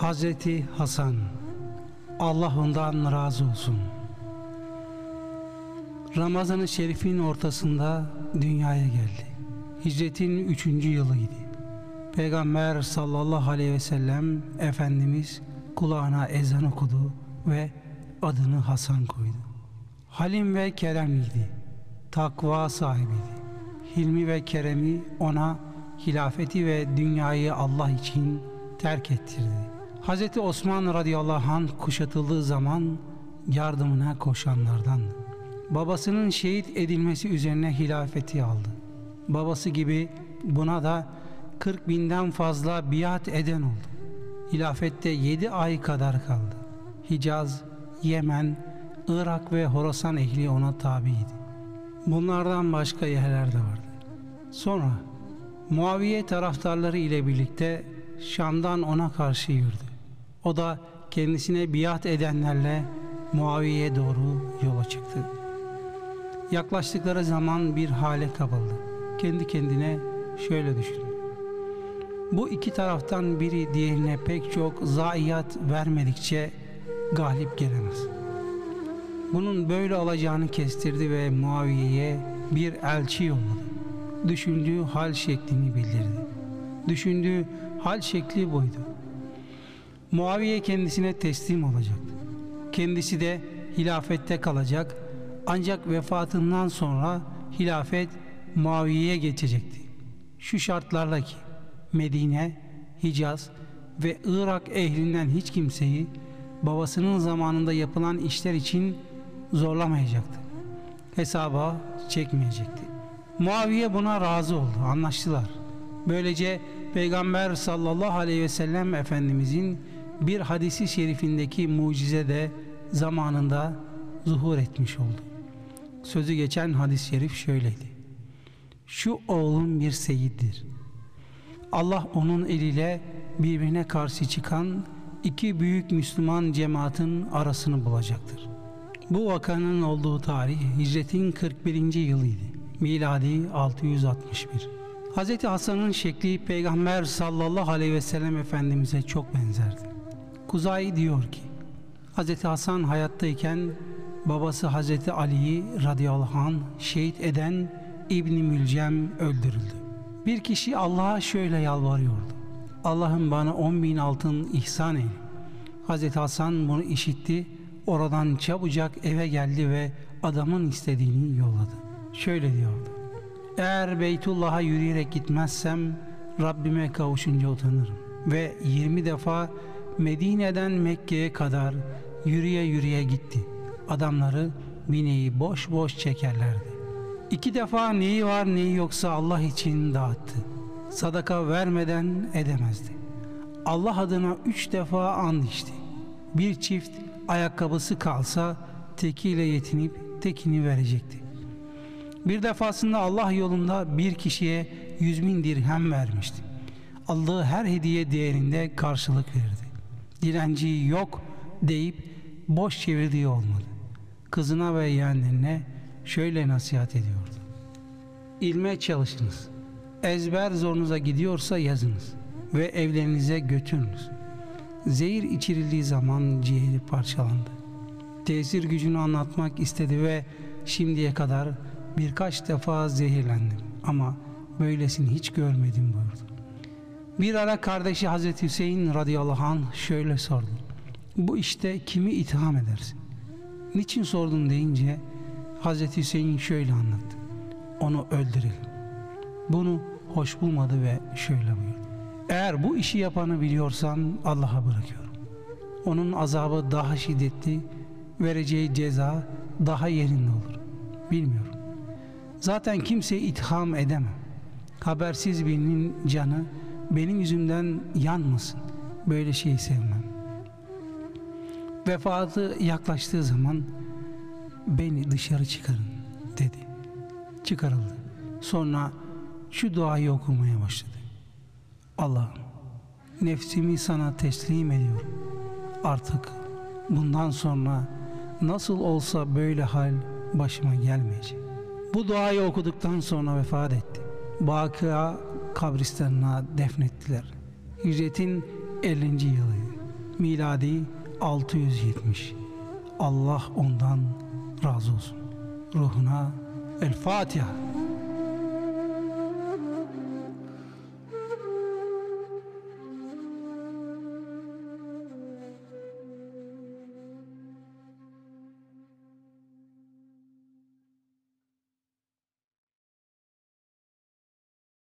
Hazreti Hasan Allah ondan razı olsun. Ramazan-ı Şerif'in ortasında dünyaya geldi. Hicretin üçüncü yılıydı. Peygamber sallallahu aleyhi ve sellem Efendimiz kulağına ezan okudu ve adını Hasan koydu. Halim ve keremliydi. Takva sahibiydi. Hilmi ve keremi ona hilafeti ve dünyayı Allah için terk ettirdi. Hz. Osman radıyallahu anh kuşatıldığı zaman yardımına koşanlardandı. Babasının şehit edilmesi üzerine hilafeti aldı. Babası gibi buna da 40 binden fazla biat eden oldu. Hilafette 7 ay kadar kaldı. Hicaz, Yemen, Irak ve Horasan ehli ona tabiydi. Bunlardan başka yerler de vardı. Sonra Muaviye taraftarları ile birlikte Şam'dan ona karşı yürüdü. O da kendisine biat edenlerle Muaviye'ye doğru yola çıktı. Yaklaştıkları zaman bir hale kapıldı. Kendi kendine şöyle düşündü. Bu iki taraftan biri diğerine pek çok zayiat vermedikçe galip gelemez. Bunun böyle olacağını kestirdi ve Muaviye'ye bir elçi yolladı. Düşündüğü hal şeklini bildirdi. Düşündüğü hal şekli buydu. Muaviye kendisine teslim olacaktı. Kendisi de hilafette kalacak ancak vefatından sonra hilafet Muaviye'ye geçecekti. Şu şartlarla ki Medine, Hicaz ve Irak ehlinden hiç kimseyi babasının zamanında yapılan işler için zorlamayacaktı. Hesaba çekmeyecekti. Muaviye buna razı oldu. Anlaştılar. Böylece Peygamber sallallahu aleyhi ve sellem Efendimizin bir hadisi şerifindeki mucize de zamanında zuhur etmiş oldu. Sözü geçen hadis-i şerif şöyleydi. Şu oğlum bir seyittir. Allah onun eliyle birbirine karşı çıkan iki büyük Müslüman cemaatin arasını bulacaktır. Bu vakanın olduğu tarih hicretin 41. yılıydı. Miladi 661. Hz. Hasan'ın şekli Peygamber sallallahu aleyhi ve sellem Efendimiz'e çok benzerdi. Kuzay diyor ki Hz. Hasan hayattayken babası Hz. Ali'yi radıyallahu anh şehit eden İbni Mülcem öldürüldü. Bir kişi Allah'a şöyle yalvarıyordu. Allah'ım bana on bin altın ihsan eyle. Hz. Hasan bunu işitti. Oradan çabucak eve geldi ve adamın istediğini yolladı. Şöyle diyordu. Eğer Beytullah'a yürüyerek gitmezsem Rabbime kavuşunca utanırım. Ve 20 defa Medine'den Mekke'ye kadar yürüye yürüye gitti. Adamları bineği boş boş çekerlerdi. İki defa neyi var neyi yoksa Allah için dağıttı. Sadaka vermeden edemezdi. Allah adına üç defa and içti. Bir çift ayakkabısı kalsa tekiyle yetinip tekini verecekti. Bir defasında Allah yolunda bir kişiye yüz bin dirhem vermişti. Aldığı her hediye değerinde karşılık verdi. Dilenci yok deyip boş çevirdiği olmadı. Kızına ve yeğenlerine şöyle nasihat ediyordu. İlme çalışınız. Ezber zorunuza gidiyorsa yazınız ve evlerinize götürünüz. Zehir içirildiği zaman ciğeri parçalandı. Tesir gücünü anlatmak istedi ve şimdiye kadar birkaç defa zehirlendim ama böylesini hiç görmedim buyurdu. Bir ara kardeşi Hazreti Hüseyin radıyallahu anh şöyle sordu. Bu işte kimi itham edersin? Niçin sordun deyince Hazreti Hüseyin şöyle anlattı. Onu öldürelim. Bunu hoş bulmadı ve şöyle buyurdu. Eğer bu işi yapanı biliyorsan Allah'a bırakıyorum. Onun azabı daha şiddetli, vereceği ceza daha yerinde olur. Bilmiyorum. Zaten kimseyi itham edemem. Habersiz birinin canı benim yüzümden yanmasın. Böyle şeyi sevmem. Vefatı yaklaştığı zaman beni dışarı çıkarın dedi. Çıkarıldı. Sonra şu duayı okumaya başladı. Allah'ım nefsimi sana teslim ediyorum. Artık bundan sonra nasıl olsa böyle hal başıma gelmeyecek. Bu duayı okuduktan sonra vefat etti. Bakıa kabristanına defnettiler. Hicretin 50. yılıydı. miladi 670. Allah ondan razı olsun. Ruhuna El Fatiha.